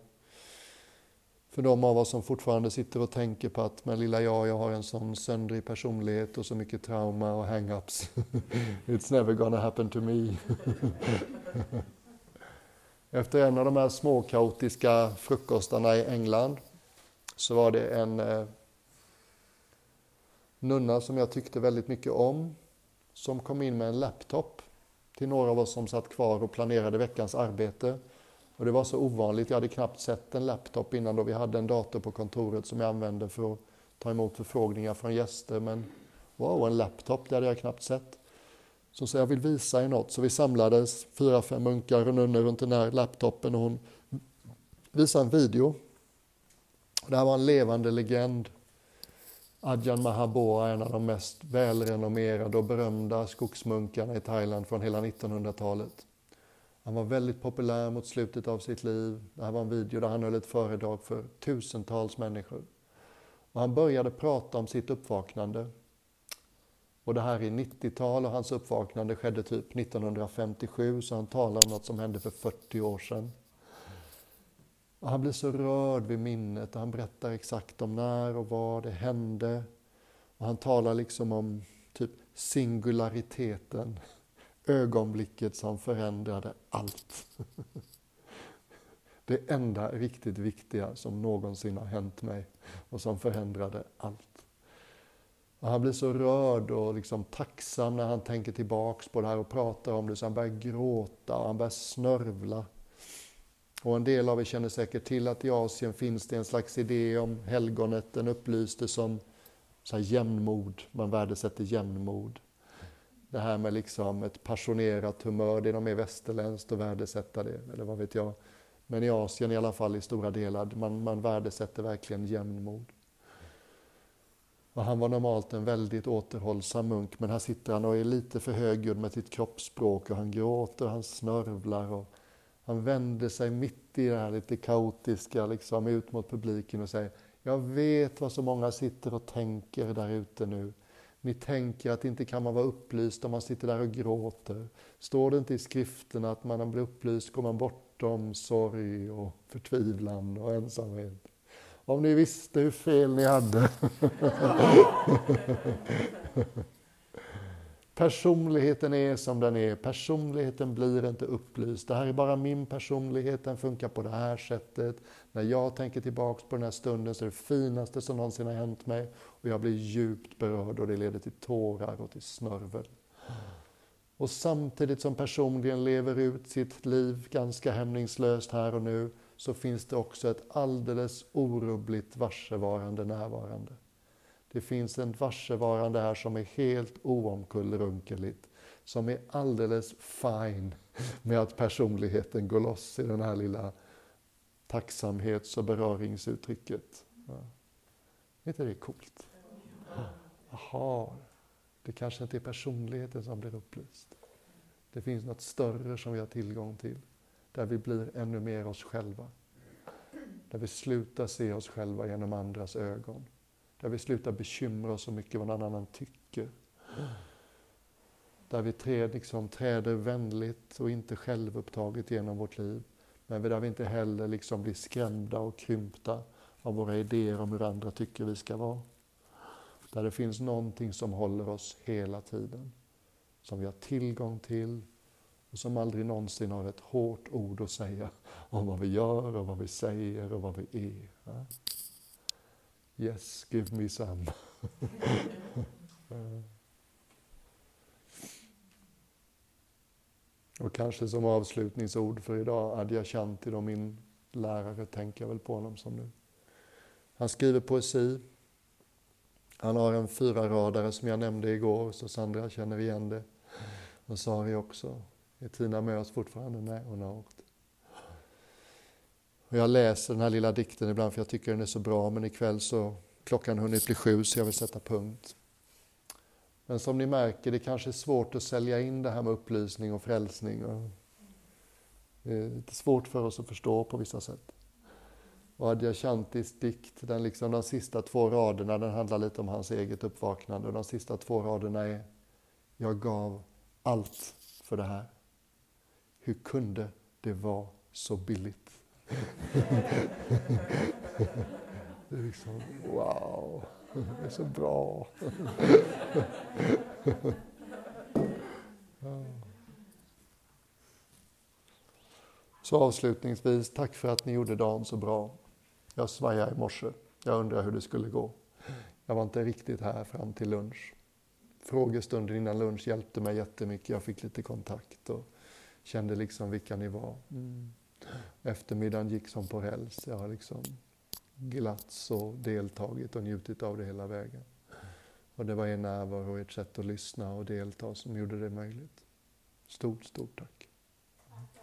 För de av oss som fortfarande sitter och tänker på att men lilla jag, jag har en sån söndrig personlighet och så mycket trauma och hang-ups. It's never gonna happen to me. Efter en av de här små kaotiska frukostarna i England så var det en eh, nunna som jag tyckte väldigt mycket om som kom in med en laptop till några av oss som satt kvar och planerade veckans arbete. Och det var så ovanligt, jag hade knappt sett en laptop innan då vi hade en dator på kontoret som jag använde för att ta emot förfrågningar från gäster. Men wow, en laptop, det hade jag knappt sett. Så sa jag vill visa er något. Så vi samlades, fyra, fem munkar och nunnor runt den här laptopen och hon visade en video. Det här var en levande legend Ajahn Mahabua en av de mest välrenommerade och berömda skogsmunkarna i Thailand från hela 1900-talet. Han var väldigt populär mot slutet av sitt liv. Det här var en video där han höll ett föredrag för tusentals människor. Och han började prata om sitt uppvaknande. Och det här är 90-tal och hans uppvaknande skedde typ 1957 så han talar om något som hände för 40 år sedan. Och han blir så rörd vid minnet och han berättar exakt om när och var det hände. Och han talar liksom om typ singulariteten, ögonblicket som förändrade allt. Det enda riktigt viktiga som någonsin har hänt mig och som förändrade allt. Och han blir så rörd och liksom tacksam när han tänker tillbaks på det här och pratar om det så han börjar gråta och han börjar snörvla. Och en del av er känner säkert till att i Asien finns det en slags idé om helgonet, den upplyste som så här jämnmod, man värdesätter jämnmod. Det här med liksom ett passionerat humör, det är nog mer västerländskt att värdesätta det, eller vad vet jag. Men i Asien i alla fall i stora delar, man, man värdesätter verkligen jämnmod. Och han var normalt en väldigt återhållsam munk, men här sitter han och är lite för högljudd med sitt kroppsspråk och han gråter, han snörvlar och han vänder sig mitt i det här lite kaotiska liksom, ut mot publiken och säger Jag vet vad så många sitter och tänker där ute nu. Ni tänker att inte kan man vara upplyst om man sitter där och gråter. Står det inte i skrifterna att man blir upplyst går man bortom sorg och förtvivlan och ensamhet? Om ni visste hur fel ni hade. Personligheten är som den är. Personligheten blir inte upplyst. Det här är bara min personlighet, den funkar på det här sättet. När jag tänker tillbaks på den här stunden så är det finaste som någonsin har hänt mig. Och jag blir djupt berörd och det leder till tårar och till snörvel. Och samtidigt som personligen lever ut sitt liv ganska hämningslöst här och nu så finns det också ett alldeles orubbligt varsevarande närvarande. Det finns en varsevarande här som är helt oomkullrunkeligt, som är alldeles fine med att personligheten går loss i den här lilla tacksamhets och beröringsuttrycket. Ja. Är inte det coolt? Jaha, det kanske inte är personligheten som blir upplyst. Det finns något större som vi har tillgång till, där vi blir ännu mer oss själva. Där vi slutar se oss själva genom andras ögon. Där vi slutar bekymra oss så mycket vad någon annan tycker. Där vi träd, liksom, träder vänligt och inte självupptaget genom vårt liv. Men där vi inte heller liksom blir skrämda och krympta av våra idéer om hur andra tycker vi ska vara. Där det finns någonting som håller oss hela tiden. Som vi har tillgång till och som aldrig någonsin har ett hårt ord att säga om vad vi gör och vad vi säger och vad vi är. Yes, give me some. och kanske som avslutningsord för idag, Adya Shanti, då min lärare, tänker jag väl på honom som nu. Han skriver poesi. Han har en fyra radare som jag nämnde igår, så Sandra känner igen det. Och Sari också. Är Tina med oss fortfarande? Nej, hon har åkt. Och jag läser den här lilla dikten ibland för jag tycker den är så bra, men ikväll så klockan hunnit bli sju så jag vill sätta punkt. Men som ni märker, det kanske är svårt att sälja in det här med upplysning och frälsning. Och det är lite svårt för oss att förstå på vissa sätt. Och Adyashantis dikt, den liksom, de sista två raderna, den handlar lite om hans eget uppvaknande. Och de sista två raderna är Jag gav allt för det här. Hur kunde det vara så billigt? Det är liksom, wow, det är så bra. Så avslutningsvis, tack för att ni gjorde dagen så bra. Jag svajade i morse. Jag undrar hur det skulle gå. Jag var inte riktigt här fram till lunch. Frågestunden innan lunch hjälpte mig jättemycket. Jag fick lite kontakt och kände liksom vilka ni var. Mm. Eftermiddagen gick som på räls. Jag har liksom glatts och deltagit och njutit av det hela vägen. Och det var er närvaro och ert sätt att lyssna och delta som gjorde det möjligt. Stort, stort tack.